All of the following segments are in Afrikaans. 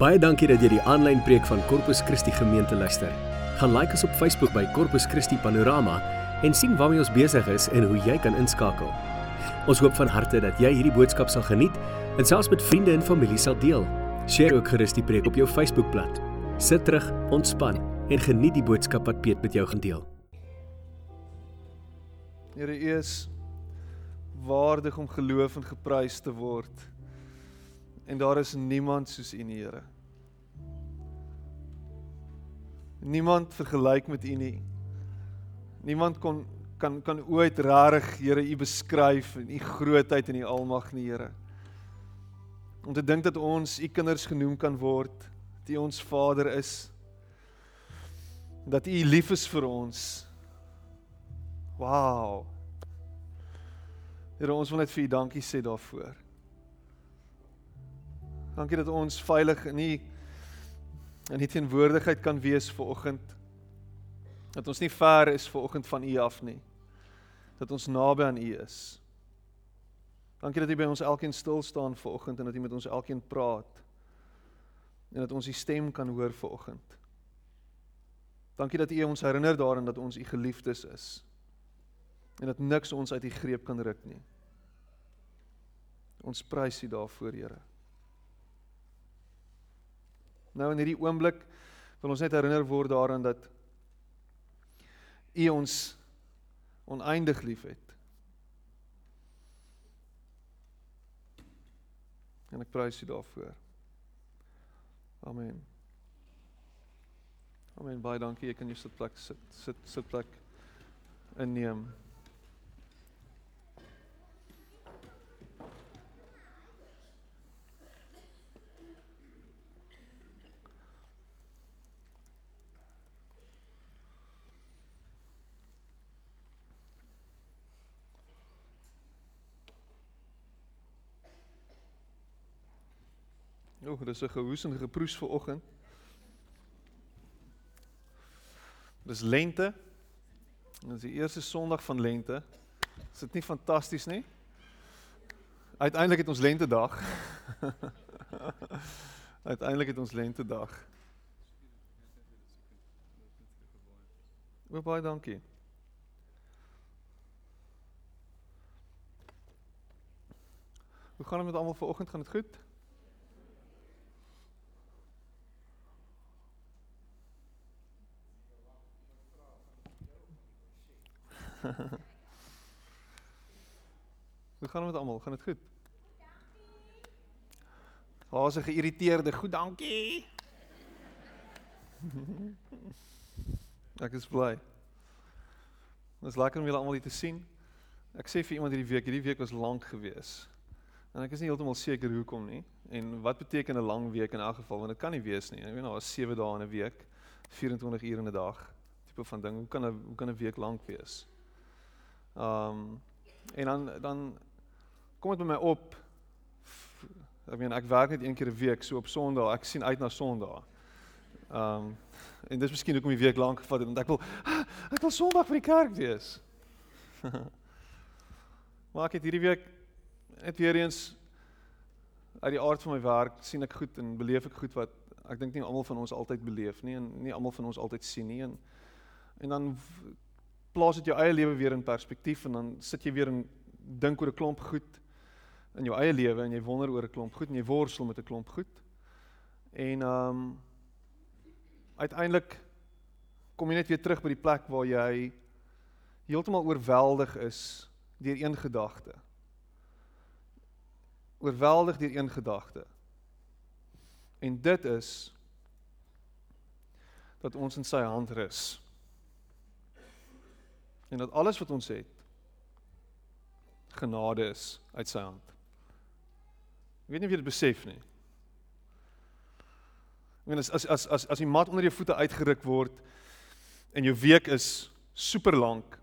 Baie dankie dat jy die aanlyn preek van Corpus Christi gemeente luister. Gaan like ons op Facebook by Corpus Christi Panorama en sien waarmee ons besig is en hoe jy kan inskakel. Ons hoop van harte dat jy hierdie boodskap sal geniet en selfs met vriende en familie sal deel. Deel ook gerus die preek op jou Facebookblad. Sit terug, ontspan en geniet die boodskap wat Piet met jou gaan deel. Here, U is waardig om geloof en geprys te word. En daar is niemand soos U nie, Here. Niemand vergelyk met U nie. Niemand kon kan kan ooit rarig, Here, U beskryf en U grootheid en U almag nie, Here. Om te dink dat ons U kinders genoem kan word, dat U ons Vader is, dat U lief is vir ons. Wow. Here, ons wil net vir U dankie sê daarvoor. Dankie dat ons veilig in U in U teenwoordigheid kan wees ver oggend. Dat ons nie ver is ver oggend van U af nie. Dat ons naby aan U is. Dankie dat U by ons elkeen stil staan ver oggend en dat U met ons elkeen praat. En dat ons U stem kan hoor ver oggend. Dankie dat U ons herinner daaraan dat ons U geliefdes is. En dat niks ons uit U greep kan ruk nie. Ons prys U daarvoor, Here. Nou in hierdie oomblik wil ons net herinner word daaraan dat U ons oneindig liefhet. En ek prys U daarvoor. Amen. Amen. Baie dankie. Ek kan jou sitplek sit sit sitplek inneem. Dis 'n gehoes en geproes vir oggend. Dis lente. Dit is die eerste Sondag van lente. Is dit nie fantasties nie? Uiteindelik het ons lente dag. Uiteindelik het ons lente dag. O, baie dankie. Hoe gaan dit met almal vanoggend? Gaan dit goed? Hoe gaan dit met almal? Gaan dit goed? Daar's 'n geïrriteerde. Goed, dankie. Ek is bly. Dit is lekker om julle almal hier te sien. Ek sê vir iemand hierdie week, hierdie week was lank gewees. En ek is nie heeltemal seker hoekom nie. En wat beteken 'n lang week in elk geval? Want dit kan nie wees nie. Ek weet nou, daar's 7 dae in 'n week, 24 ure in 'n dag. Tipe van ding. Hoe kan 'n hoe kan 'n week lank wees? Ehm um, en dan dan kom dit by my op. Ek meen ek werk net een keer 'n week so op Sondag. Ek sien uit na Sondag. Ehm um, en dis miskien hoekom die week lank gevat het want ek wil ek wil Sondag vir die kerk wees. maar ek het hierdie week net weer eens uit die aard van my werk sien ek goed en beleef ek goed wat ek dink nie almal van ons altyd beleef nie en nie almal van ons altyd sien nie en en dan plaas dit jou eie lewe weer in perspektief en dan sit jy weer en dink oor 'n klomp goed in jou eie lewe en jy wonder oor 'n klomp goed en jy worstel met 'n klomp goed. En ehm um, uiteindelik kom jy net weer terug by die plek waar jy heeltemal oorweldig is deur een gedagte. Oorweldig deur een gedagte. En dit is dat ons in sy hand rus en dat alles wat ons het genade is uit sy hand. Ek weet nie of jy dit besef nie. Ek meen as as as as as die mat onder jou voete uitgeruk word en jou week is super lank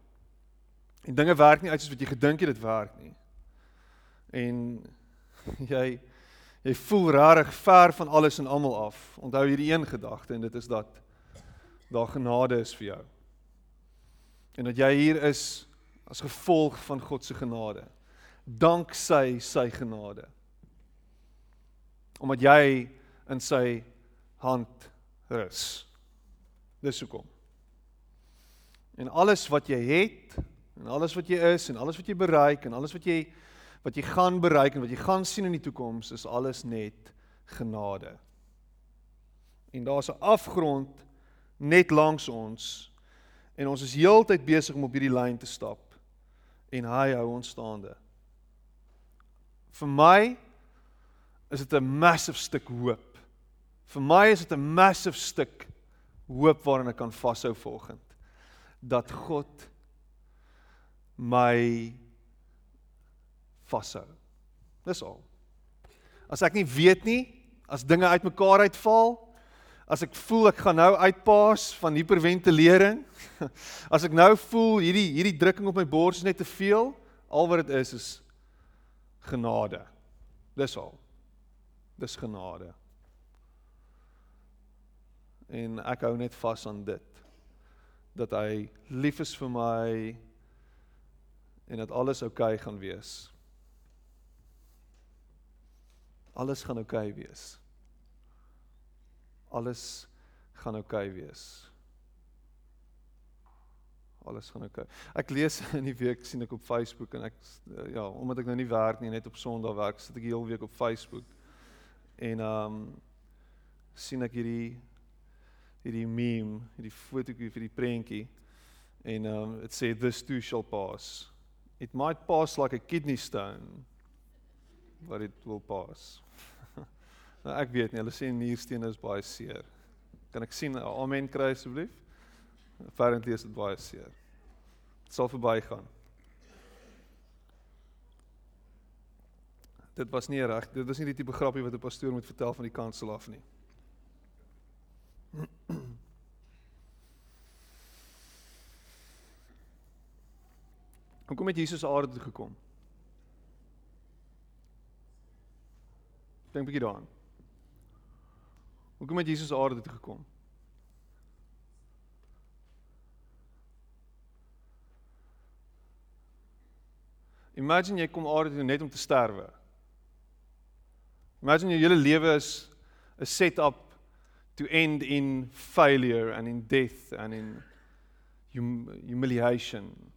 en dinge werk nie uit soos wat jy gedink het dit werk nie. En jy jy voel rarig ver van alles en almal af. Onthou hierdie een gedagte en dit is dat daar genade is vir jou en dat jy hier is as gevolg van God se genade. Dank sy sy genade. Omdat jy in sy hand rus. Dis hoekom. En alles wat jy het en alles wat jy is en alles wat jy bereik en alles wat jy wat jy gaan bereik en wat jy gaan sien in die toekoms is alles net genade. En daar's 'n afgrond net langs ons en ons is heeltyd besig om op hierdie lyn te stap en hy hou ons staande. Vir my is dit 'n massive stuk hoop. Vir my is dit 'n massive stuk hoop waaraan ek kan vashou volgend dat God my vashou. Dis al. As ek nie weet nie, as dinge uitmekaar uitval, as ek voel ek gaan nou uitpaas van hiperventilering, as ek nou voel hierdie hierdie drukking op my bors is net te veel, al wat dit is is genade. Dis al. Dis genade. En ek hou net vas aan dit dat hy lief is vir my en dat alles oukei okay gaan wees. Alles gaan oukei okay wees. Alles gaan oukei okay wees. Alles gaan oukei. Okay. Ek lees in die week sien ek op Facebook en ek ja, omdat ek nou nie werk nie, net op Sondag werk, sit ek die hele week op Facebook. En ehm um, sien ek hierdie hierdie meme, hierdie fotootjie vir die prentjie en um it sê this too shall pass. It might pass like a kidney stone but it will pass. Nou ek weet nie, hulle sê nierstene is baie seer. Kan ek sien amen kry asseblief? Apparently is dit baie seer. Dit sal verbygaan. Dit was nie reg. Dit was nie die tipe grappie wat 'n pastoor moet vertel van die kansel af nie. Hoekom het Jesus aarde toe gekom? Dink 'n bietjie daaraan. Hoekom het Jesus aarde toe gekom? Imagine jy kom aarde toe net om te sterwe. Imagine jou hele lewe is 'n set-up to end in failure and in death and in hum humiliation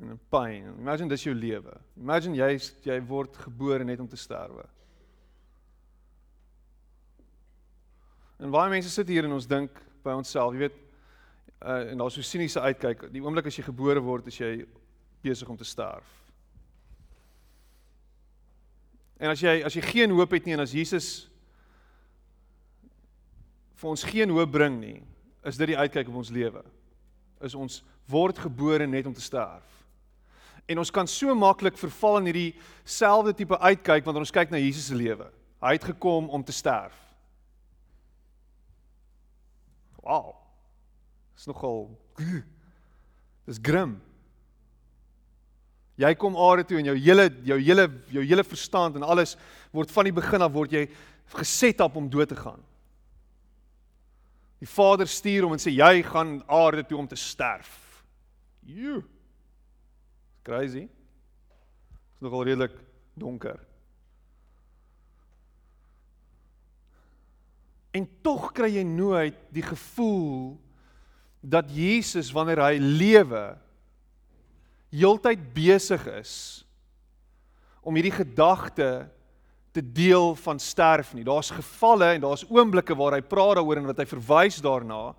en in pyn. Imagine dis jou lewe. Imagine jy jy word gebore net om te sterwe. En baie mense sit hier en ons dink by onsself, jy weet, uh, en daar's so siniese uitkyk. Die oomblik as jy gebore word, is jy besig om te sterf. En as jy as jy geen hoop het nie en as Jesus vir ons geen hoop bring nie, is dit die uitkyk op ons lewe. Is ons word gebore net om te sterf. En ons kan so maklik verval in hierdie selfde tipe uitkyk wanneer ons kyk na Jesus se lewe. Hy het gekom om te sterf. Wow. Dis nogal Dis grim. Jy kom aarde toe en jou hele jou hele jou hele verstand en alles word van die begin af word jy geset op om dood te gaan. Die Vader stuur hom en sê jy gaan aarde toe om te sterf. You. Crazy. Dit is nogal redelik donker. En tog kry jy nooit die gevoel dat Jesus wanneer hy lewe heeltyd besig is om hierdie gedagte te deel van sterf nie. Daar's gevalle en daar's oomblikke waar hy praat daaroor en wat hy verwys daarna.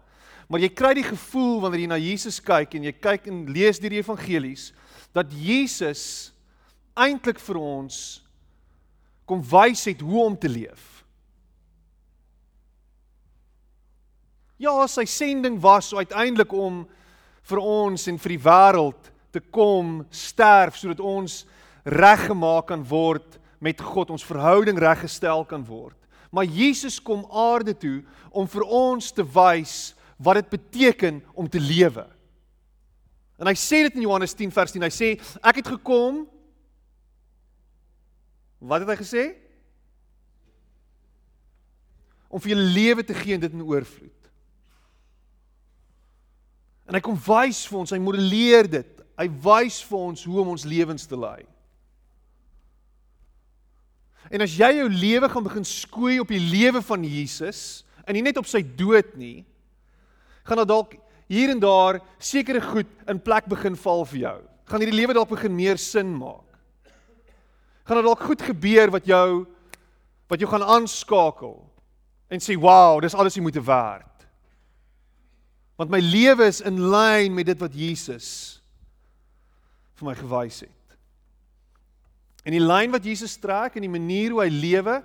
Maar jy kry die gevoel wanneer jy na Jesus kyk en jy kyk en lees deur die evangelies dat Jesus eintlik vir ons kom wys het hoe om te leef. Ja, sy sending was so uiteindelik om vir ons en vir die wêreld te kom sterf sodat ons reggemaak kan word met God ons verhouding reggestel kan word. Maar Jesus kom aarde toe om vir ons te wys wat dit beteken om te lewe. En hy sê dit in Johannes 10 vers 10. Hy sê ek het gekom Wat het hy gesê? Om vir julle lewe te gee en dit in oorvloed. En hy kom wys vir ons, hy modelleer dit. Hy wys vir ons hoe om ons lewens te lei. En as jy jou lewe gaan begin skoei op die lewe van Jesus en nie net op sy dood nie, gaan dit dalk hier en daar sekere goed in plek begin val vir jou. Gaan hierdie lewe dalk begin meer sin maak. Gaan dit dalk goed gebeur wat jou wat jou gaan aanskakel en sê, "Wow, dis alles jy moet werd." Want my lewe is in lyn met dit wat Jesus vir my gewys het. En die lyn wat Jesus trek en die manier hoe hy lewe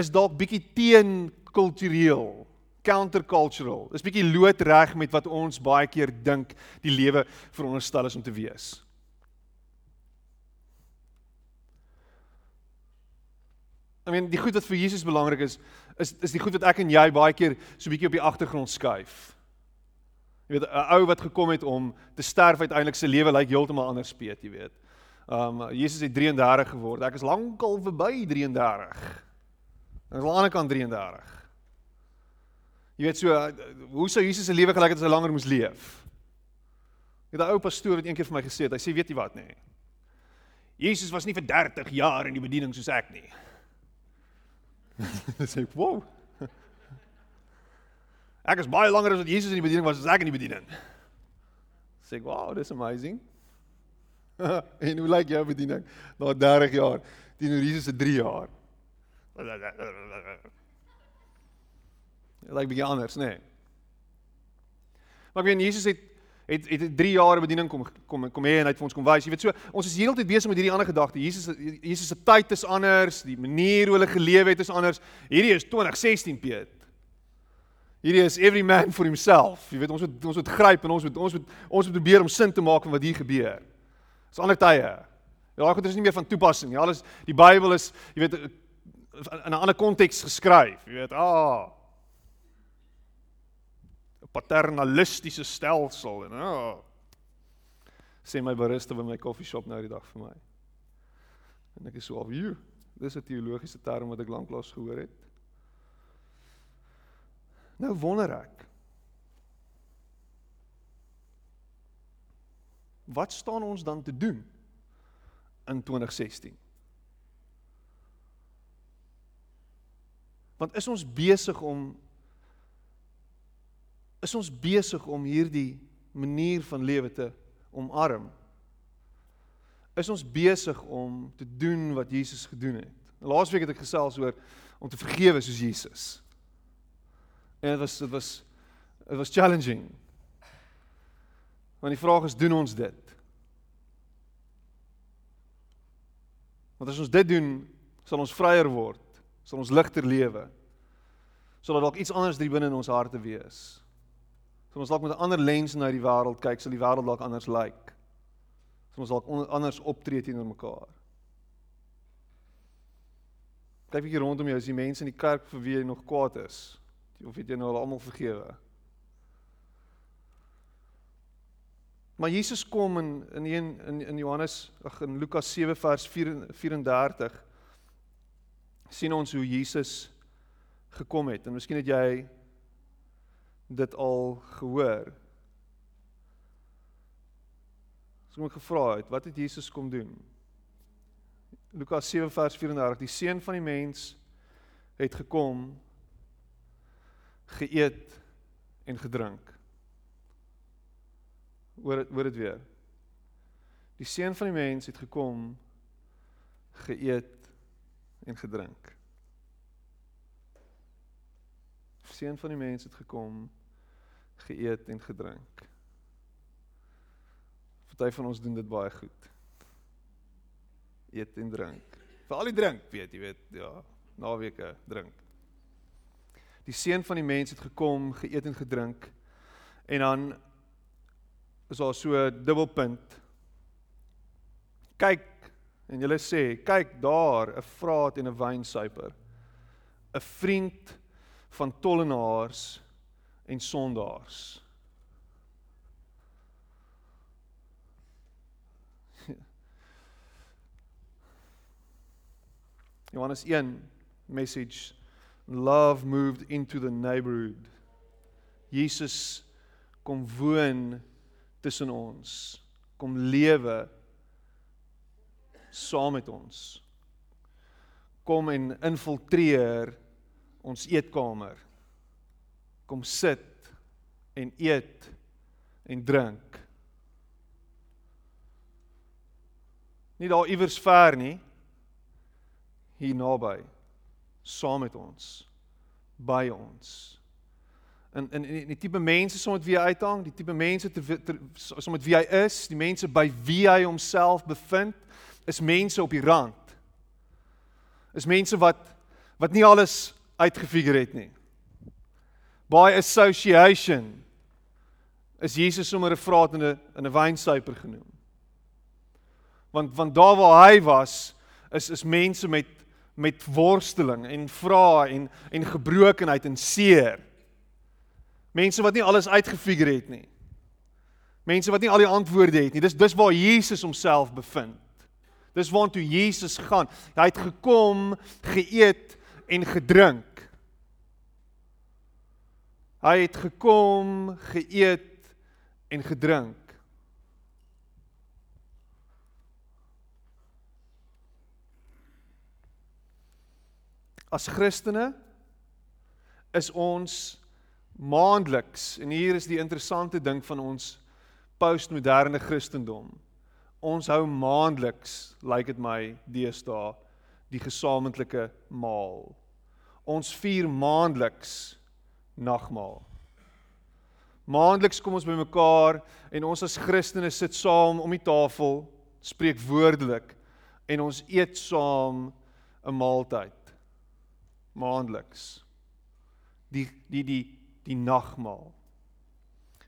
is dalk bietjie teen kultureel, countercultural. Dis bietjie loodreg met wat ons baie keer dink die lewe veronderstel is om te wees. I mean, die goed wat vir Jesus belangrik is, is is die goed wat ek en jy baie keer so bietjie op die agtergrond skuif. Jy weet 'n ou wat gekom het om te sterf uiteindelik se lewe lyk heeltemal anders speet, jy weet. Um Jesus het 33 geword. Ek is lankal verby 33. Ek is aan die ander kant 33. Jy weet so hoe sou Jesus se lewe gelyk het as hy langer moes leef? Ek het 'n ou pastoor wat eendag vir my gesê het, hy sê weet jy wat nê? Nee? Jesus was nie vir 30 jaar in die bediening soos ek nie. Dis ek, "Wow." Ek is baie langer as wat Jesus in die bediening was as ek in die bediening. Sê ek, "Wow, dis amazing." en hoe lyk jou bediening na 30 jaar teenoor Jesus se 3 jaar? Dit lyk bietjie anders, nê? Nee. Maar ek weet Jesus het het het 3 jaar bediening kom kom kom hê en hy het vir ons kom wys. Jy weet so, ons is heeltyd besig met hierdie ander gedagte. Jesus Jesus se tyd is anders, die manier hoe hulle geleef het is anders. Hierdie is 2016 Piet. Hierdie is every man for himself. Jy weet ons moet ons moet gryp en ons moet ons moet ons moet probeer om sin te maak van wat hier gebeur. Dis ander tye. Ja, daai goed is nie meer van toepassing nie. Alles die Bybel is, jy weet, in 'n ander konteks geskryf. Jy weet, ah. 'n paternalistiese stelsel en ah. sê my barista by my koffieshop nou die dag vir my. En ek is so of you. Dis 'n teologiese term wat ek lanklaas gehoor het. Nou wonder ek Wat staan ons dan te doen in 2016? Want is ons besig om is ons besig om hierdie manier van lewe te omarm? Is ons besig om te doen wat Jesus gedoen het? Laasweek het ek gesels oor om te vergewe soos Jesus. En dit was dit was dit was challenging. Want die vraag is doen ons dit? Want as ons dit doen, sal ons vryer word, sal ons ligter lewe. Sal dalk iets anders drie binne in ons harte wees. Sal ons dalk met 'n ander lens na die wêreld kyk, sal die wêreld dalk anders lyk. Like. Sal ons dalk anders optree teenoor mekaar. Kyk bietjie rondom jou, is die mense in die kerk vir wie jy nog kwaad is? Of het jy nou al almal vergewe? Maar Jesus kom in in een in in Johannes ag in Lukas 7 vers 34 sien ons hoe Jesus gekom het en miskien het jy dit al gehoor. So kom ek gevra het, wat het Jesus kom doen? Lukas 7 vers 34 Die seun van die mens het gekom geëet en gedrink Hoor hoor dit weer. Die seun van die mens het gekom geëet en gedrink. Die seun van die mens het gekom geëet en gedrink. Party van ons doen dit baie goed. Eet en drink. Veral die drink, weet jy, weet, ja, naweke drink. Die seun van die mens het gekom geëet en gedrink en dan is daar so 'n dubbelpunt. Kyk en jy sê, kyk daar 'n vraat en 'n wynsuiper. 'n Vriend van tollenaars en sondaars. Johannes 1 message love moved into the neighborhood. Jesus kom woon tussen ons kom lewe saam met ons kom en infiltreer ons eetkamer. Kom sit en eet en drink. Nie daar iewers ver nie. Hier naby. Saam met ons. By ons. En en die, die tipe mense soms met wie hy uithang, die tipe mense soms met wie hy is, die mense by wie hy homself bevind, is mense op die rand. Is mense wat wat nie alles uitgefigure het nie. By association is Jesus sommer 'n vraat in 'n in 'n wynsuiper genoem. Want want daar waar hy was, is is mense met met worsteling en vrae en en gebrokenheid en seer. Mense wat nie alles uitgefigure het nie. Mense wat nie al die antwoorde het nie. Dis dis waar Jesus homself bevind. Dis waartoe Jesus gaan. Hy het gekom, geëet en gedrink. Hy het gekom, geëet en gedrink. As Christene is ons maandeliks en hier is die interessante ding van ons postmoderne Christendom. Ons hou maandeliks, lyk like dit my, deesdae die gesamentlike maal. Ons vier maandeliks nagmaal. Maandeliks kom ons bymekaar en ons as Christene sit saam om die tafel, spreek woordelik en ons eet saam 'n maaltyd. Maandeliks. Die die die die nagmaal.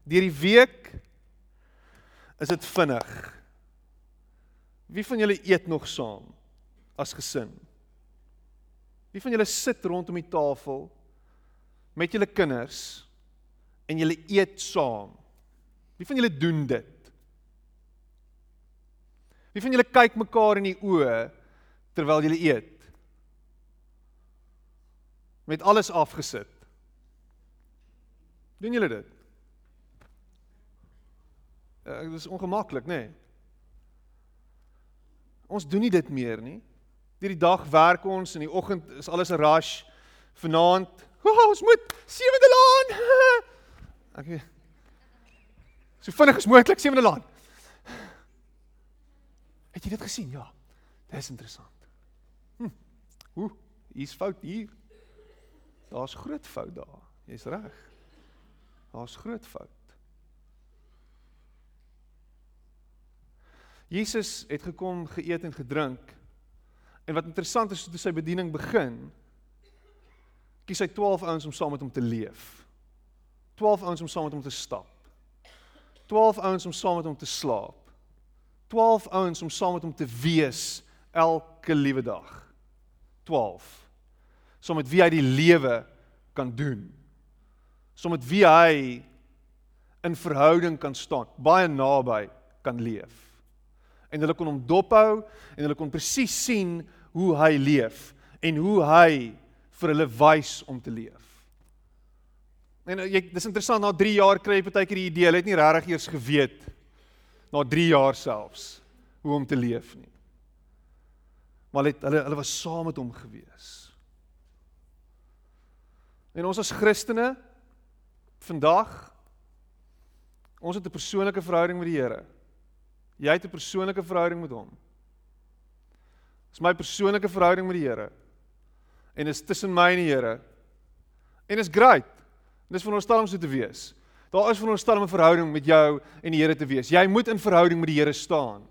Deur die week is dit vinnig. Wie van julle eet nog saam as gesin? Wie van julle sit rondom die tafel met julle kinders en julle eet saam? Wie van julle doen dit? Wie van julle kyk mekaar in die oë terwyl julle eet? Met alles afgesit. Doen julle dit? Ja, dit is ongemaklik, nê? Nee. Ons doen nie dit meer nie. Deur die dag werk ons en in die oggend is alles 'n rush. Vanaand, oh, ons moet sewende laan. Ek weet. So vinnig as moontlik sewende laan. Het jy dit gesien? Ja. Dit is interessant. Hm. Ooh, hier's fout hier. Daar's groot fout daar. Jy's reg. Daar's groot fout. Jesus het gekom, geëet en gedrink. En wat interessant is, toe sy bediening begin, kies hy 12 ouens om saam met hom te leef. 12 ouens om saam met hom te stap. 12 ouens om saam met hom te slaap. 12 ouens om saam met hom te wees elke liewe dag. 12. Saam met wie hy die lewe kan doen so met wie hy in verhouding kan staan, baie naby kan leef. En hulle kon hom dophou en hulle kon presies sien hoe hy leef en hoe hy vir hulle wys om te leef. En jy dis interessant na 3 jaar kry jy partykeer die idee, hulle het nie regtig eers geweet na 3 jaar selfs hoe om te leef nie. Maar hulle hulle hulle was saam met hom gewees. En ons as Christene vandag ons het 'n persoonlike verhouding met die Here. Jy het 'n persoonlike verhouding met hom. Dis my persoonlike verhouding met die Here. En is tussen my en die Here. En is great. Dis veronderstel om so te wees. Daar is veronderstel om 'n verhouding met jou en die Here te wees. Jy moet in verhouding met die Here staan.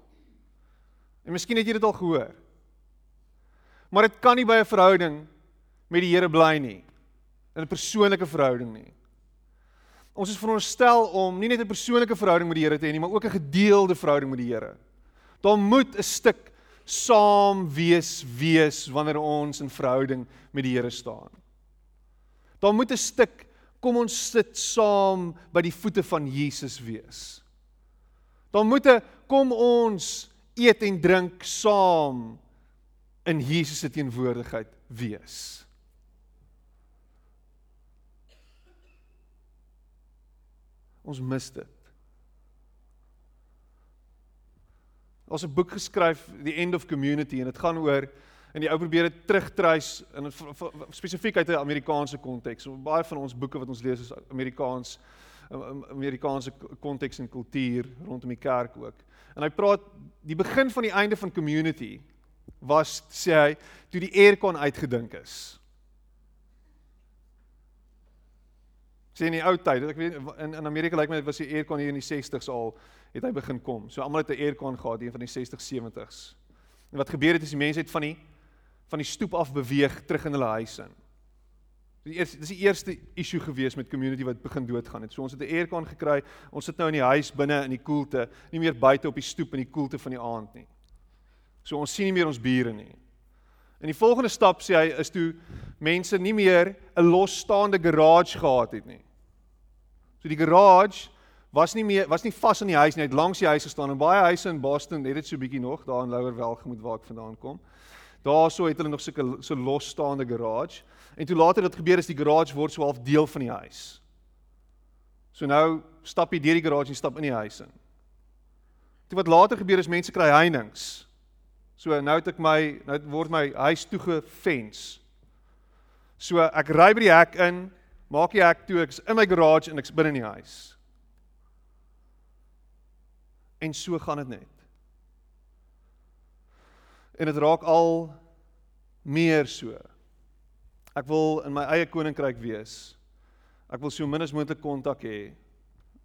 En miskien het jy dit al gehoor. Maar dit kan nie by 'n verhouding met die Here bly nie. In 'n persoonlike verhouding nie. Ons is veronderstel om nie net 'n persoonlike verhouding met die Here te hê nie, maar ook 'n gedeelde verhouding met die Here. Daar moet 'n stuk saam wees wees wanneer ons in verhouding met die Here staan. Daar moet 'n stuk kom ons sit saam by die voete van Jesus wees. Daar moet 'n kom ons eet en drink saam in Jesus se teenwoordigheid wees. Ons mis dit. Ons 'n boek geskryf, The End of Community en dit gaan oor En die ou probeer dit terugtreis in spesifiek uit 'n Amerikaanse konteks. Baie van ons boeke wat ons lees is Amerikaans Amerikaanse konteks en kultuur rondom die kerk ook. En hy praat die begin van die einde van community was sê hy toe die aircon uitgedink is. Sê in die ou tyd, ek weet in in Amerika lyk like my dit was die aircon hier in die 60s al het hy begin kom. So almal het 'n aircon gehad hier van die 60s 70s. En wat gebeur het is die mense het van die van die stoep af beweeg terug in hulle huise in. Die eerste dis die eerste issue gewees met community wat begin doodgaan het. So ons het 'n aircon gekry. Ons sit nou in die huis binne in die koelte, nie meer buite op die stoep in die koelte van die aand nie. So ons sien nie meer ons bure nie. En die volgende stap sê hy is toe mense nie meer 'n losstaande garage gehad het nie. So die garage was nie meer was nie vas in die huis nie, het langs die huis gestaan en baie huise in Boston het dit so bietjie nog daar in Lower Welgemoot waar ek vandaan kom. Daarso het hulle nog sulke so losstaande garage. En toe later dit gebeur is die garage word so half deel van die huis. So nou stap jy deur die garage en stap in die huis in. Toe wat later gebeur is mense kry heininge. So nou het ek my nou word my huis toegefens. So ek ry by die hek in, maak die hek toe, ek's in my garage en ek's binne in die huis. En so gaan dit net. En dit raak al meer so. Ek wil in my eie koninkryk wees. Ek wil so min as moontlik kontak hê.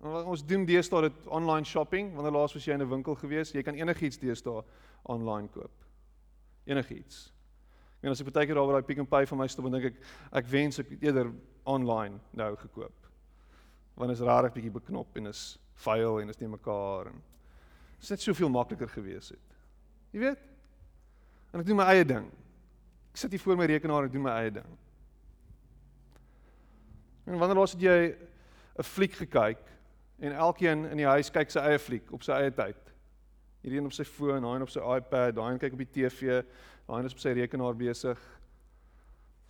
Ons doen deesdae dit online shopping. Wanneer laas was jy in 'n winkel gewees? Jy kan enigiets deesdae online koop. Enigiets. En as ek baie keer daar waar daai Pick n Pay vir my stop en dink ek ek wens ek eerder online nou gekoop. Want is rarig bietjie beknop en is vuil en is nie mekaar en dit is net soveel makliker gewees het. Jy weet? En ek doen my eie ding. Ek sit hier voor my rekenaar en doen my eie ding. En wanneer laas het jy 'n fliek gekyk en elkeen in die huis kyk sy eie fliek op sy eie tyd? Hierdie een op sy foon, daai een op sy iPad, daai een kyk op die TV, daai een is op sy rekenaar besig.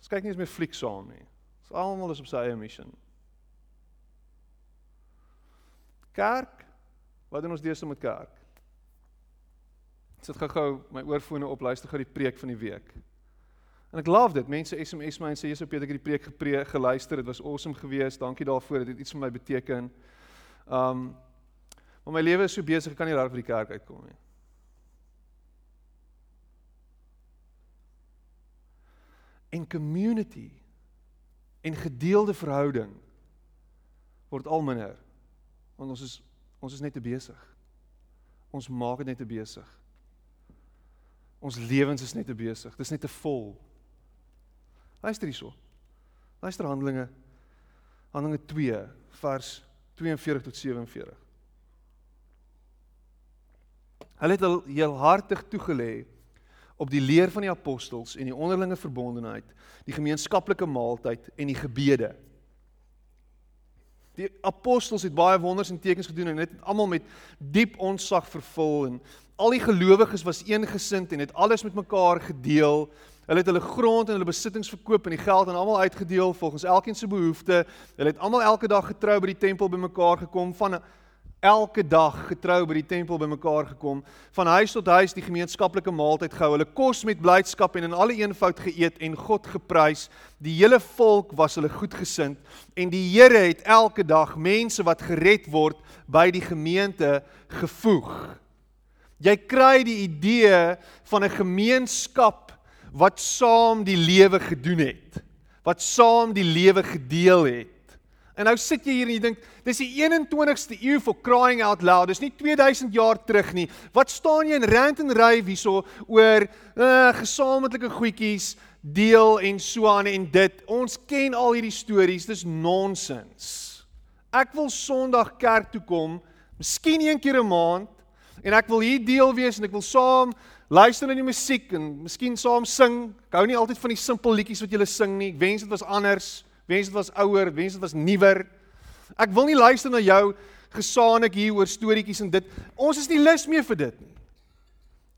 Ons kyk nie eens meer fliek saam nie. Ons almal is op sy eie mission. Kerk? Wat doen ons deesdae met kerk? sit gou-gou my oorfone op, luister gou die preek van die week. En ek love dit. Mense SMS my en sê Jesus Peter, ek het die preek gepreek, geluister. Dit was awesome geweest. Dankie daarvoor. Dit het iets vir my beteken. Um maar my lewe is so besig, kan nie daar by die kerk uitkom nie. En community en gedeelde verhouding word al minder. Want ons is ons is net te besig. Ons maak dit net te besig. Ons lewens is net te besig. Dis net te vol. Luister hierso. Luister Handelinge Handelinge 2 vers 42 tot 47. Hulle het al heel hartig toegelê op die leer van die apostels en die onderlinge verbondenheid, die gemeenskaplike maaltyd en die gebede. Die apostels het baie wonders en tekens gedoen en het almal met diep onsag vervul en al die gelowiges was eengesind en het alles met mekaar gedeel. Hulle het hulle grond en hulle besittings verkoop en die geld aan almal uitgedeel volgens elkeen se behoefte. Hulle het almal elke dag getrou by die tempel bymekaar gekom van elke dag getrou by die tempel bymekaar gekom. Van huis tot huis die gemeenskaplike maaltyd gehou. Hulle kos met blydskap en in alle eenvoud geëet en God geprys. Die hele volk was hulle goedgesind. En die Here het elke dag mense wat gered word by die gemeente gevoeg. Jy kry die idee van 'n gemeenskap wat saam die lewe gedoen het, wat saam die lewe gedeel het. En nou sit jy hier en jy dink, dis die 21ste eeu for crying out loud. Dis nie 2000 jaar terug nie. Wat staan jy in rant en ryf hierso oor uh, gesamentlike goedjies deel en so aan en dit. Ons ken al hierdie stories. Dis nonsens. Ek wil Sondag kerk toe kom, miskien een keer 'n maand en ek wil hier deel wees en ek wil saam luister na die musiek en miskien saam sing. Ek hou nie altyd van die simpel liedjies wat julle sing nie. Ek wens dit was anders. Wens dit was ouer, wens dit was nuwer. Ek wil nie luister na jou gesaanik hier oor storieetjies en dit. Ons is nie lus meer vir dit nie.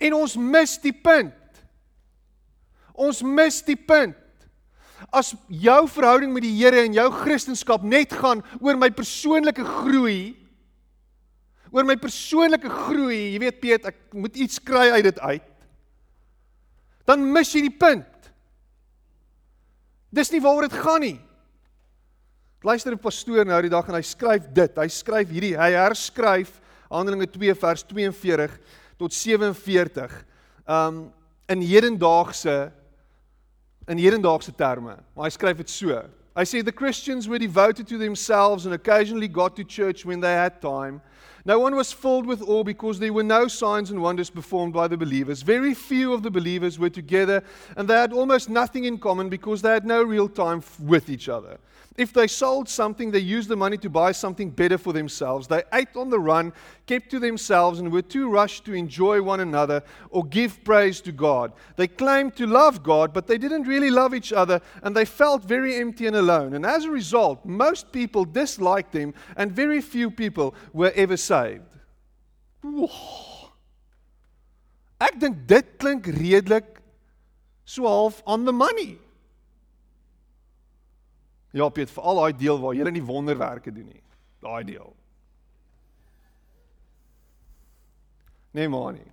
En ons mis die punt. Ons mis die punt. As jou verhouding met die Here en jou kristendom net gaan oor my persoonlike groei, oor my persoonlike groei. Jy weet Piet, ek moet iets kry uit dit uit. dan mis jy die punt. Dis nie waaroor dit gaan nie. Luister 'n pastoor nou die dag en hy skryf dit. Hy skryf hierdie, hy herskryf Handelinge 2 vers 42 tot 47. Um in hedendaagse in hedendaagse terme. Maar hy skryf dit so. Hy sê the Christians were devoted to themselves and occasionally got to church when they had time. No one was filled with awe because there were no signs and wonders performed by the believers. Very few of the believers were together, and they had almost nothing in common because they had no real time with each other. If they sold something, they used the money to buy something better for themselves. They ate on the run, kept to themselves, and were too rushed to enjoy one another or give praise to God. They claimed to love God, but they didn't really love each other, and they felt very empty and alone. And as a result, most people disliked them, and very few people were ever saved. Ek dink dit klink redelik so half on the money. Ja, Piet, veral daai deel waar jy nie wonderwerke doen nie. Daai deel. Nee, maar nie.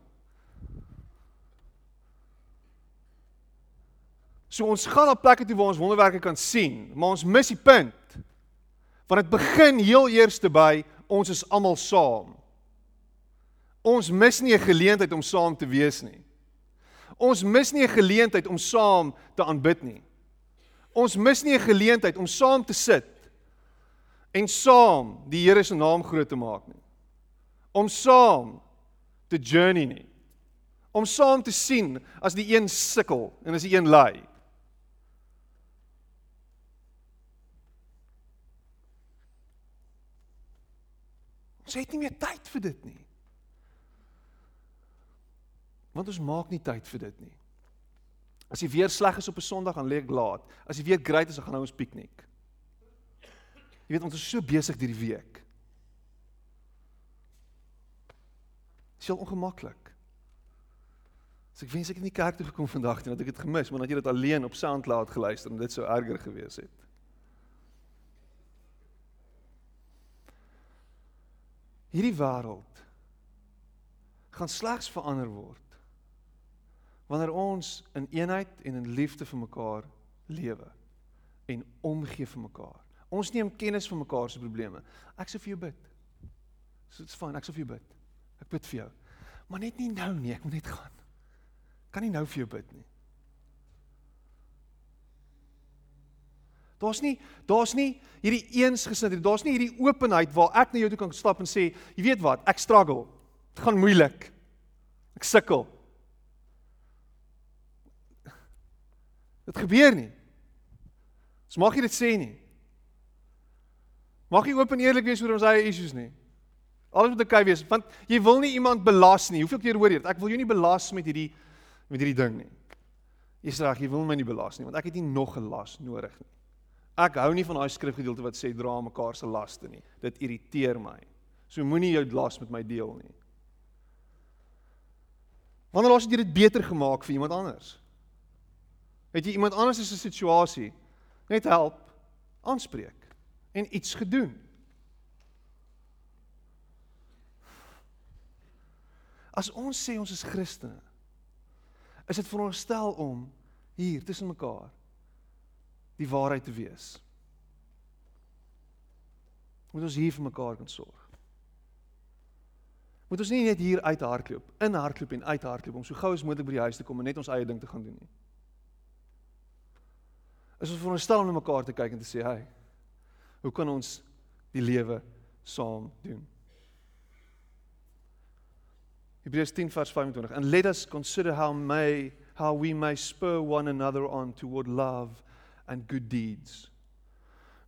So ons gaan na plekke toe waar ons wonderwerke kan sien, maar ons mis die punt. Want dit begin heel eers by ons is almal saam. Ons mis nie 'n geleentheid om saam te wees nie. Ons mis nie 'n geleentheid om saam te aanbid nie. Ons mis nie 'n geleentheid om saam te sit en saam die Here se naam groot te maak nie. Om saam te journey nie. Om saam te sien as die een sukkel en as die een ly. Ons het nie meer tyd vir dit nie. Want ons maak nie tyd vir dit nie. As die weer sleg is op 'n Sondag, dan lê ek laat. As die weer great is, dan gaan ons piknik. Jy weet ons is so besig hierdie week. Dit is heel ongemaklik. So ek wens ek het nie kerk toe gekom vandag nie, dat ek dit gemis, maar dat jy dit alleen op SoundCloud geluister en dit sou erger gewees het. Hierdie wêreld gaan slegs verander word wanneer ons in eenheid en in liefde vir mekaar lewe en omgee vir mekaar. Ons neem kennis van mekaar se probleme. Ek sê vir jou bid. So dit's fyn, ek sê vir jou bid. Ek bid vir jou. Maar net nie nou nie, ek moet net gaan. Kan nie nou vir jou bid nie. Daar's nie daar's nie hierdie eensgesindheid, daar's nie hierdie openheid waar ek na jou toe kan stap en sê, jy weet wat, ek struggle. Dit gaan moeilik. Ek sukkel. Dit gebeur nie. Ons mag nie dit sê nie. Mag jy oop en eerlik wees oor ons eie issues nie. Alles moet oukei wees want jy wil nie iemand belas nie. Hoeveel keer hoor jy dit? Ek wil jou nie belas met hierdie met hierdie ding nie. Jy sê reg, jy wil my nie belas nie want ek het nie nog 'n las nodig nie. Ek hou nie van daai skrifgedeelte wat sê dra mekaar se laste nie. Dit irriteer my. So moenie jou las met my deel nie. Wanneer laas het jy dit beter gemaak vir iemand anders? Het jy iemand anders se situasie net help aanspreek en iets gedoen? As ons sê ons is Christene, is dit veronderstel om hier tussen mekaar die waarheid te wees. Moet ons hier vir mekaar kan sorg. Moet ons nie net hier uithardloop, inhardloop en uithardloop om so gou as moontlik by die huis te kom en net ons eie ding te gaan doen nie. Is ons veronderstel om na mekaar te kyk en te sê, "Hey, hoe kan ons die lewe saam doen?" Hebreërs 10 vers 25. And let us consider how may how we may spur one another on toward love and good deeds.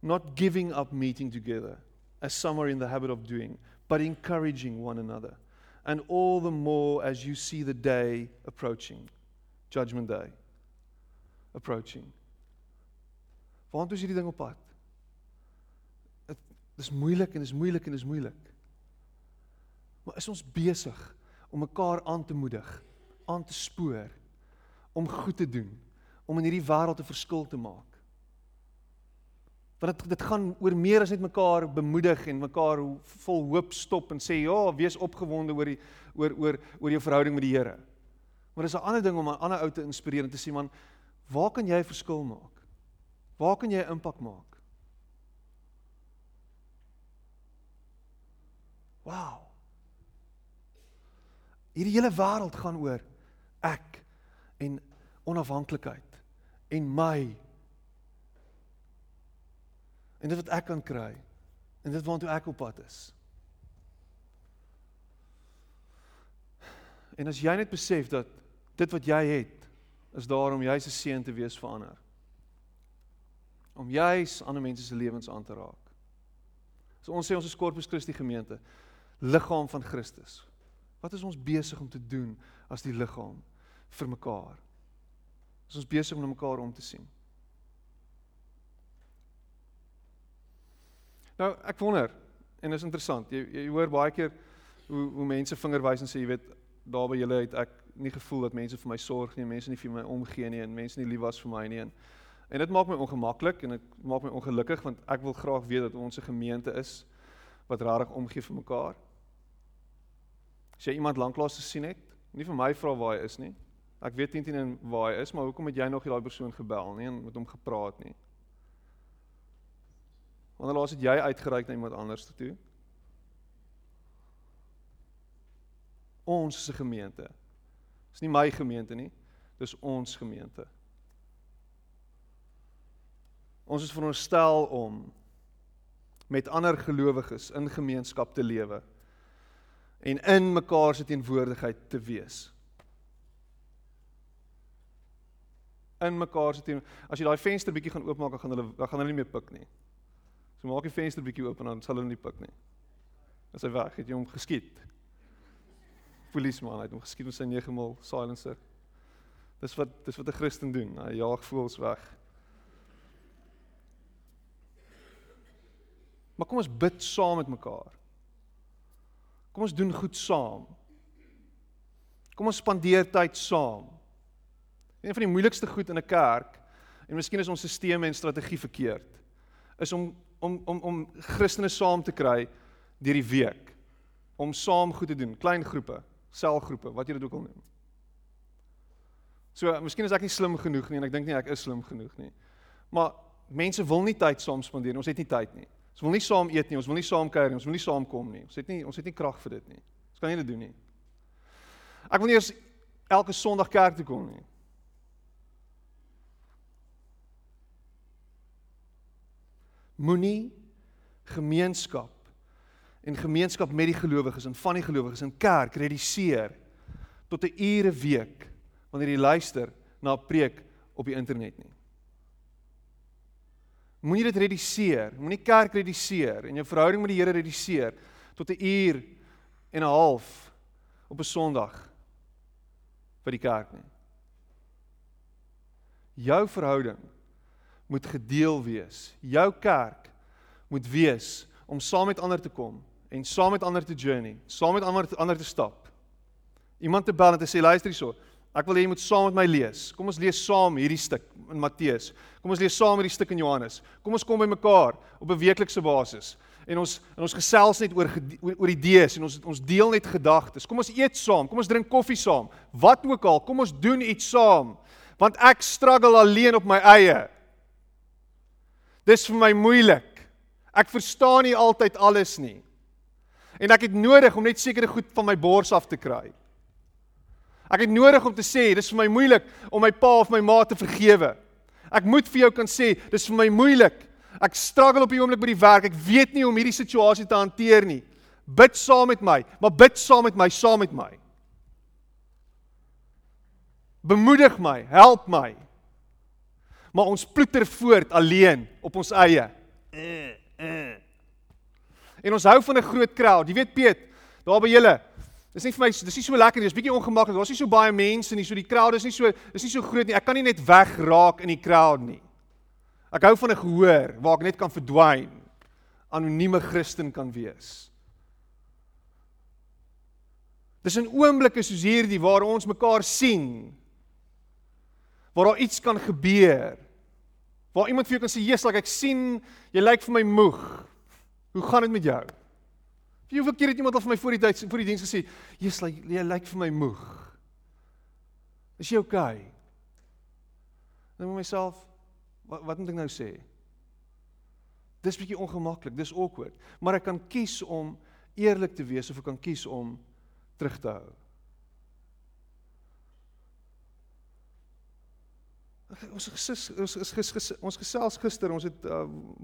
Not giving up meeting together as some are in the habit of doing, but encouraging one another. And all the more as you see the day approaching, judgment day approaching. Waartoe is hierdie ding op pad? Dit dis moeilik en dis moeilik en dis moeilik. Maar is ons besig om mekaar aan te moedig, aan te spoor om goed te doen, om in hierdie wêreld 'n verskil te maak. Want dit dit gaan oor meer as net mekaar bemoedig en mekaar vol hoop stop en sê ja, wees opgewonde oor die oor oor oor jou verhouding met die Here. Maar dis 'n ander ding om 'n ander ou te inspireer en te sê man, waar kan jy 'n verskil maak? Waar kan jy 'n impak maak? Wow. Hierdie hele wêreld gaan oor ek en onafhanklikheid en my. En dit wat ek kan kry. En dit waartoe ek op pad is. En as jy net besef dat dit wat jy het is daar om jy se seën te wees vir ander. Om juis ander mense se lewens aan te raak. So ons sê ons is Corpus Christi gemeente, liggaam van Christus. Wat is ons besig om te doen as die liggaam vir mekaar? Is ons besig om na mekaar om te sien? Nou, ek wonder en is interessant. Jy jy hoor baie keer hoe hoe mense vingerwys en sê jy weet daar by julle het ek nie gevoel dat mense vir my sorg nie, mense nie vir my omgee nie en mense nie lief was vir my nie en en dit maak my ongemaklik en dit maak my ongelukkig want ek wil graag weet dat ons 'n gemeente is wat regtig omgee vir mekaar. As jy iemand lanklaas gesien het, nie vir my vra waar hy is nie. Ek weet nie teen waar hy is, maar hoekom het jy nog nie daai persoon gebel nie en met hom gepraat nie? Wanneer laas het jy uitgereik na iemand anders toe? Ons is 'n gemeente. Dis nie my gemeente nie. Dis ons gemeente. Ons is veronderstel om met ander gelowiges in gemeenskap te lewe en in mekaar se teenwoordigheid te wees. In mekaar se teen as jy daai venster bietjie gaan oopmaak, dan gaan hulle dan gaan hulle nie meer pik nie. So maak die venster bietjie oop en dan sal hulle nie pik nie. As hy weg, het jy hom geskiet polisieman uit hom geskiet met sy 9 mm silencer. Dis wat dis wat 'n Christen doen. Hy jaag voels weg. Maar kom ons bid saam met mekaar. Kom ons doen goed saam. Kom ons spandeer tyd saam. Een van die moeilikste goed in 'n kerk en miskien is ons stelsel en strategie verkeerd is om om om om Christene saam te kry deur die week om saam goed te doen, klein groepe selgroepe, wat jy dit ook al noem. So, miskien is ek nie slim genoeg nie en ek dink nie ek is slim genoeg nie. Maar mense wil nie tyd saam spandeer nie. Ons het nie tyd nie. Ons wil nie saam eet nie, ons wil nie saam kuier nie, ons wil nie saam kom nie. Ons het nie ons het nie krag vir dit nie. Ons kan nie dit doen nie. Ek wil nie eers elke Sondag kerk toe kom nie. Moenie gemeenskap en gemeenskap met die gelowiges en van die gelowiges in kerk reduseer tot 'n ure week wanneer jy luister na 'n preek op die internet nie. Moenie dit reduseer, moenie kerk reduseer en jou verhouding met die Here reduseer tot 'n uur en 'n half op 'n Sondag by die kerk nie. Jou verhouding moet gedeel wees. Jou kerk moet wees om saam met ander te kom en saam met ander te journey, saam met ander ander te stap. Iemand te bel en te sê luister hierso, ek wil hê jy moet saam met my lees. Kom ons lees saam hierdie stuk in Matteus. Kom ons lees saam hierdie stuk in Johannes. Kom ons kom by mekaar op 'n weeklikse basis en ons en ons gesels net oor oor idees en ons ons deel net gedagtes. Kom ons eet saam, kom ons drink koffie saam. Wat ook al, kom ons doen iets saam. Want ek struggle alleen op my eie. Dis vir my moeilik. Ek verstaan nie altyd alles nie. En ek het nodig om net sekere goed van my bors af te kry. Ek het nodig om te sê, dis vir my moeilik om my pa of my ma te vergewe. Ek moet vir jou kan sê, dis vir my moeilik. Ek struggle op die oomblik by die werk. Ek weet nie hoe om hierdie situasie te hanteer nie. Bid saam met my, maar bid saam met my, saam met my. Bemoedig my, help my. Maar ons ploeter voort alleen op ons eie. Uh, uh. En ons hou van 'n groot crowd. Jy weet Piet, daar by julle. Dis nie vir my dis nie so lekker nie. Dis bietjie ongemaklik. Daar's nie so baie mense nie. So die crowd is nie so is nie so groot nie. Ek kan nie net wegraak in die crowd nie. Ek hou van 'n gehoor waar ek net kan verdwyn. Anonieme Christen kan wees. Dis 'n oomblikke soos hierdie waar ons mekaar sien. Waar daar iets kan gebeur. Waar iemand vir jou kan sê, "Jesus, like ek sien jy lyk vir my moeg." Hoe gaan dit met jou? Wie hoeveel keer het iemand al vir my voor die tyd voor die diens gesê, "Jesus, jy lyk vir my moeg." Is jy okay? Dan moet myself wat wat moet ek nou sê? Dis bietjie ongemaklik, dis awkward, maar ek kan kies om eerlik te wees of ek kan kies om terug te hou. Ons gesis, ons is ges, ges, ons gesels gister, ons het uh,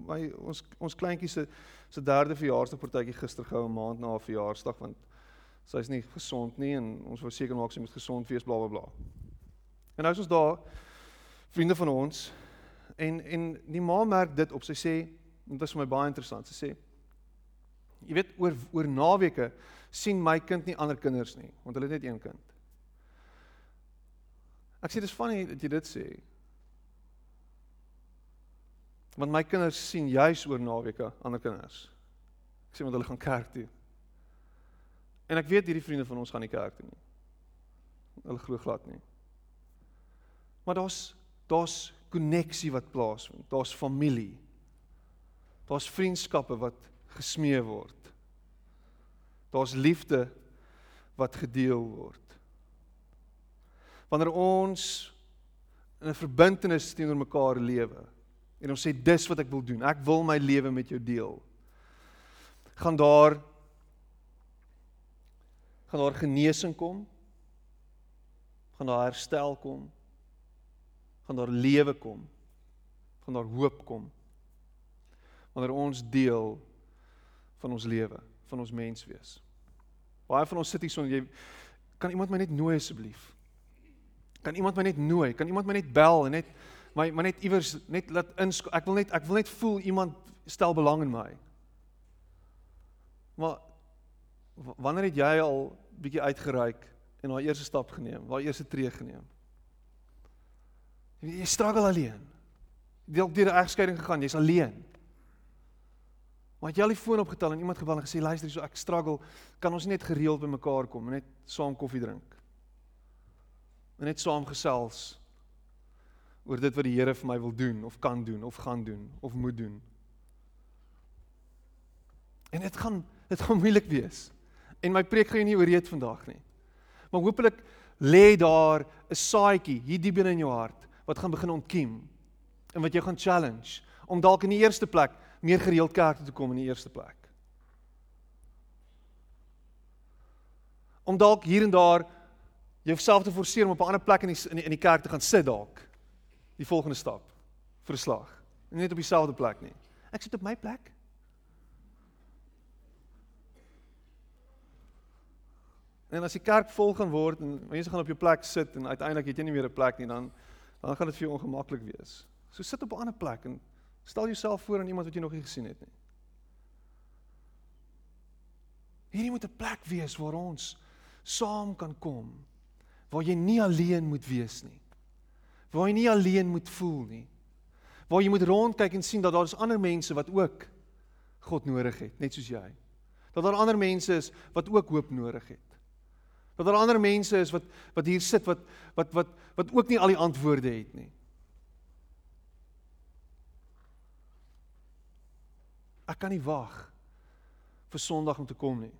my ons ons kleintjie se se derde verjaarsdagpartytjie gister gehou 'n maand na haar verjaarsdag want sy's nie gesond nie en ons wou seker maak sy moet gesond wees bla bla bla. En nou is ons daar vriende van ons en en die ma merk dit op. Sy sê dit was vir my baie interessant. Sy sê jy weet oor oor naweke sien my kind nie ander kinders nie want hulle het net een kind. Ek sê dis funny dat jy dit sê. Want my kinders sien juis oor naweke ander kinders. Ek sê want hulle gaan kerk toe. En ek weet hierdie vriende van ons gaan nie kerk toe nie. Hulle glo glad nie. Maar daar's daar's koneksie wat plaasvind. Daar's familie. Daar's vriendskappe wat gesmee word. Daar's liefde wat gedeel word. Wanneer ons in 'n verbintenis teenoor mekaar lewe en ons sê dis wat ek wil doen. Ek wil my lewe met jou deel. gaan daar gaan daar genesing kom? Gaan daar herstel kom? Gaan daar lewe kom? Gaan daar hoop kom? Wanneer ons deel van ons lewe, van ons menswees. Baie van ons sit hier sonder jy kan iemand my net nooi asseblief? Kan iemand my net nooi? Kan iemand my net bel en net my maar net iewers net laat insk ek wil net ek wil net voel iemand stel belang in my. Maar wanneer het jy al bietjie uitgereik en daai eerste stap geneem, daai eerste tree geneem? Jy, struggle alleen. Jy het deur 'n egskeiding gegaan, jy's alleen. Maar jy al die foon opgetel en iemand gebel en gesê luister hierso ek struggle, kan ons net gereeld by mekaar kom en net saam koffie drink? En net saam gesels oor dit wat die Here vir my wil doen of kan doen of gaan doen of moet doen. En dit gaan dit gaan moeilik wees. En my preek gaan nie ooreed vandag nie. Maar hopelik lê daar 'n saadjie hier diep in jou hart wat gaan begin ontkiem en wat jou gaan challenge om dalk in die eerste plek meer gereeld kerk toe te kom in die eerste plek. Om dalk hier en daar jouself te forceer om op 'n ander plek in die in die, in die kerk te gaan sit dalk. Die volgende stap vir 'n slag. Net op dieselfde plek nie. Ek sit op my plek. En as die kerk vol gaan word en mense gaan op jou plek sit en uiteindelik het jy nie meer 'n plek nie, dan dan gaan dit vir jou ongemaklik wees. So sit op 'n ander plek en stel jouself voor aan iemand wat jy nog nie gesien het nie. Hierdie moet 'n plek wees waar ons saam kan kom. Waar jy nie alleen moet wees nie. Waar jy nie alleen moet voel nie. Waar jy moet rondkyk en sien dat daar is ander mense wat ook God nodig het, net soos jy. Dat daar ander mense is wat ook hoop nodig het. Dat daar ander mense is wat wat hier sit wat wat wat wat ook nie al die antwoorde het nie. Ek kan nie wag vir Sondag om te kom nie.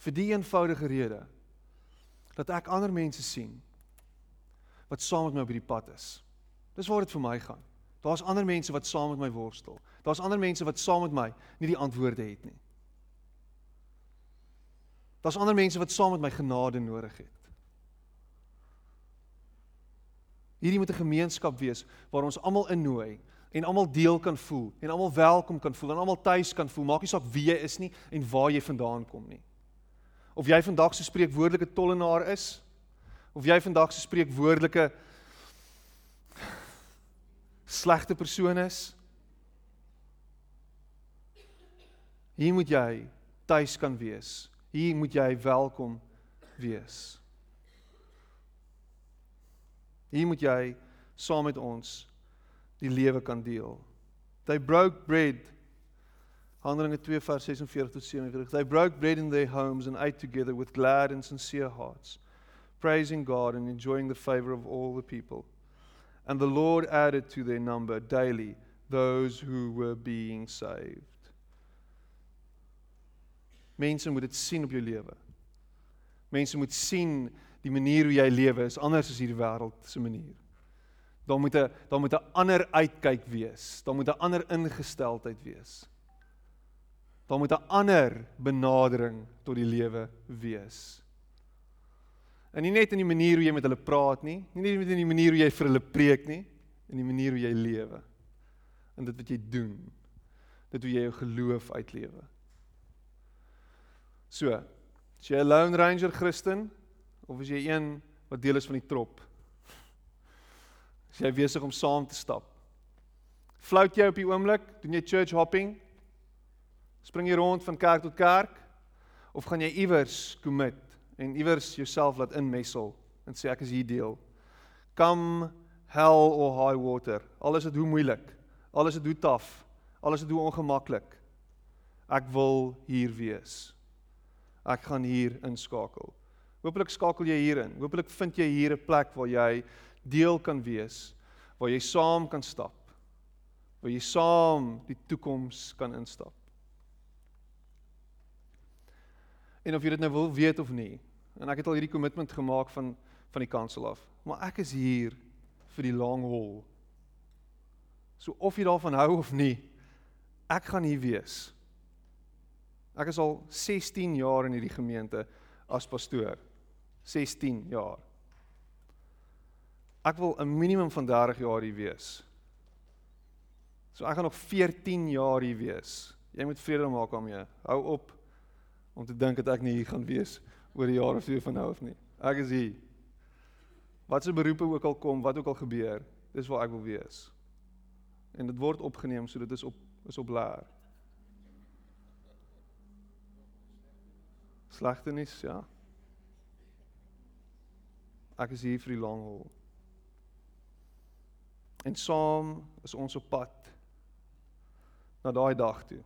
Vir die eenvoudige rede dat ek ander mense sien wat saam met my op hierdie pad is. Dis waar dit vir my gaan. Daar's ander mense wat saam met my worstel. Daar's ander mense wat saam met my nie die antwoorde het nie. Daar's ander mense wat saam met my genade nodig het. Hierdie moet 'n gemeenskap wees waar ons almal innooi en almal deel kan voel en almal welkom kan voel en almal tuis kan voel. Maak nie saak wie jy is nie en waar jy vandaan kom nie. Of jy vandag se spreekwoordelike tollenaar is of jy vandag se spreekwoordelike slegte persoon is. Hier moet jy tuis kan wees Hier moet jy welkom wees. Hier moet jy saam met ons die lewe kan deel. They broke bread. Handelinge 2 vers 46 tot 47. They broke bread in their homes and ate together with glad and sincere hearts, praising God and enjoying the favor of all the people. And the Lord added to their number daily those who were being saved. Mense moet dit sien op jou lewe. Mense moet sien die manier hoe jy lewe is anders as hierdie wêreld se manier. Daar moet 'n daar moet 'n ander uitkyk wees. Daar moet 'n ander ingesteldheid wees. Daar moet 'n ander benadering tot die lewe wees. En nie net in die manier hoe jy met hulle praat nie, nie net in die manier hoe jy vir hulle preek nie, in die manier hoe jy lewe. In dit wat jy doen. Dit hoe jy jou geloof uitlewe. So, is jy 'n lone ranger Christen of is jy een wat deel is van die trop? Is jy besig om saam te stap? Flout jy op die oomblik? Doen jy church hopping? Spring jy rond van kerk tot kerk of gaan jy iewers commit en iewers jouself laat inmessel en sê ek is hier deel? Come hell or high water. Alles is dit hoe moeilik. Alles is dit hoe taaf. Alles is dit hoe ongemaklik. Ek wil hier wees. Ek gaan hier inskakel. Hoopelik skakel jy hier in. Hoopelik vind jy hier 'n plek waar jy deel kan wees, waar jy saam kan stap. Waar jy saam die toekoms kan instap. En of jy dit nou wil weet of nie, en ek het al hierdie kommitment gemaak van van die kansel af, maar ek is hier vir die long haul. So of jy daarvan hou of nie, ek gaan hier wees. Ek is al 16 jaar in hierdie gemeente as pastoor. 16 jaar. Ek wil 'n minimum van 30 jaar hier wees. So ek gaan nog 14 jaar hier wees. Jy moet vrede maak daarmee. Hou op om te dink dat ek nie hier gaan wees oor 'n jaar of twee van nou af nie. Ek is hier. Wat se beroepe ook al kom, wat ook al gebeur, dis waar ek wil wees. En dit word opgeneem, so dit is op is op laer. Slegte nuus, ja. Ek is hier vir die lang hol. En saam is ons op pad na daai dag toe.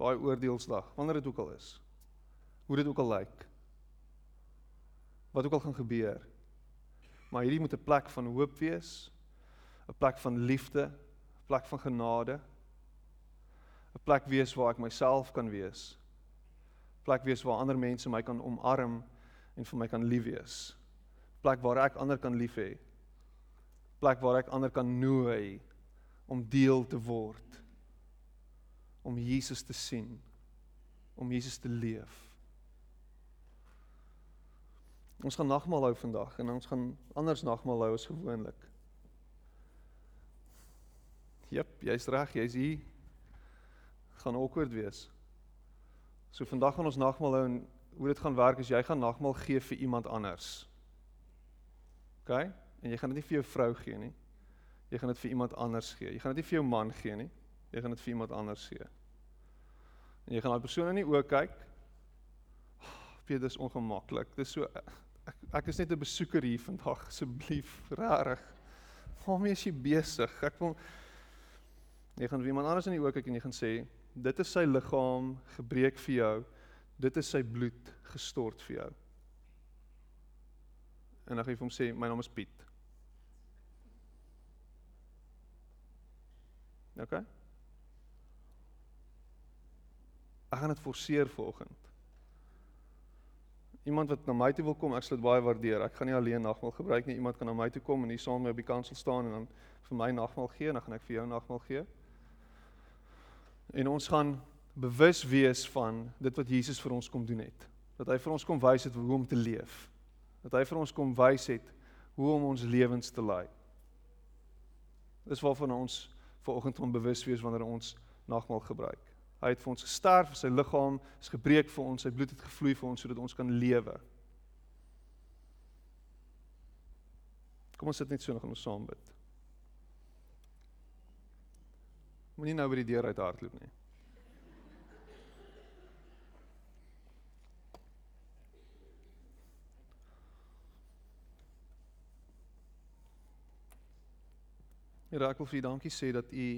Daai oordeelsdag, wanneer dit ook al is. Hoe dit ook al lyk. Wat ook al gaan gebeur. Maar hierdie moet 'n plek van hoop wees, 'n plek van liefde, 'n plek van genade. 'n Plek wees waar ek myself kan wees plek wees waar ander mense my kan omarm en vir my kan lief wees. Plek waar ek ander kan lief hê. Plek waar ek ander kan nooi om deel te word. Om Jesus te sien. Om Jesus te leef. Ons gaan nagmaal hou vandag en ons gaan anders nagmaal hou as gewoonlik. Jep, jy's reg, jy's hier. Gaan awkward wees. So vandag gaan ons nagmaal hou en hoe dit gaan werk is jy gaan nagmaal gee vir iemand anders. OK? En jy gaan dit nie vir jou vrou gee nie. Jy gaan dit vir iemand anders gee. Jy gaan dit nie vir jou man gee nie. Jy gaan dit vir iemand anders gee. En jy gaan daai persoon in die oë kyk. Oh, dis ongemaklik. Dis so ek, ek is net 'n besoeker hier vandag asseblief, rarig. Waarmee is jy besig? Ek wil jy gaan iemand anders in die oë kyk en jy gaan sê dit is sy liggaam gebreek vir jou. Dit is sy bloed gestort vir jou. En dan gaan jy vir hom sê my naam is Piet. OK? Ek gaan dit forceer vanoggend. Iemand wat na my toe wil kom, ek sal dit baie waardeer. Ek gaan nie alleen nagmaal gebruik nie. Iemand kan na my toe kom en hier saam met my op die kansel staan en dan vir my nagmaal gee en dan gaan ek vir jou nagmaal gee. En ons gaan bewus wees van dit wat Jesus vir ons kom doen het. Dat hy vir ons kom wys het hoe om te leef. Dat hy vir ons kom wys het hoe om ons lewens te lei. Dis waarvan ons vanoggend moet bewus wees wanneer ons nagmaal gebruik. Hy het vir ons gesterf, sy liggaam is gebreek vir ons, sy bloed het gevloei vir ons sodat ons kan lewe. Kom ons sit net so nog en ons saam bid. Moenie nou by die deur uit hardloop nie. Here, ek wil vir U dankie sê dat U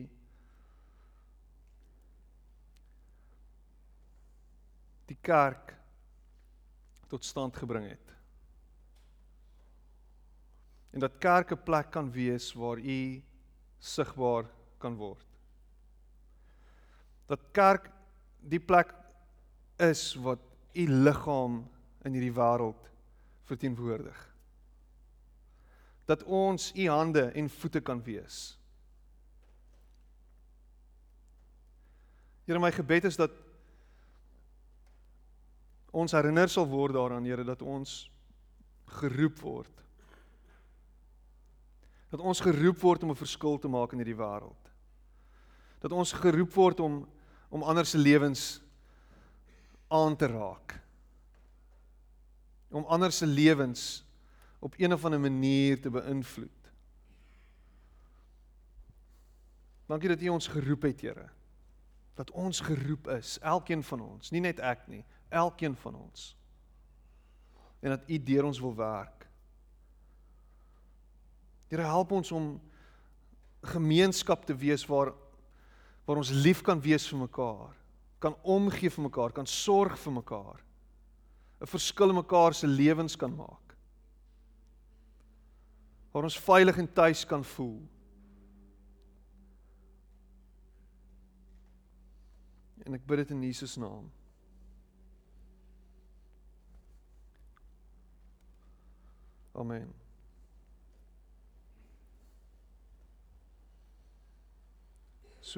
die kerk tot stand gebring het. En dat kerk 'n plek kan wees waar U sigbaar kan word dat kerk die plek is wat u liggaam in hierdie wêreld verteenwoordig. Dat ons u hande en voete kan wees. Here my gebed is dat ons herinner sal word daaraan Here dat ons geroep word. Dat ons geroep word om 'n verskil te maak in hierdie wêreld. Dat ons geroep word om om ander se lewens aan te raak. Om ander se lewens op een of ander manier te beïnvloed. Dankie dat U ons geroep het, Here. Dat ons geroep is, elkeen van ons, nie net ek nie, elkeen van ons. En dat U deur ons wil werk. Here help ons om gemeenskap te wees waar waar ons lief kan wees vir mekaar, kan omgee vir mekaar, kan sorg vir mekaar. 'n Verskil in mekaar se lewens kan maak. Waar ons veilig en tuis kan voel. En ek bid dit in Jesus naam. Amen.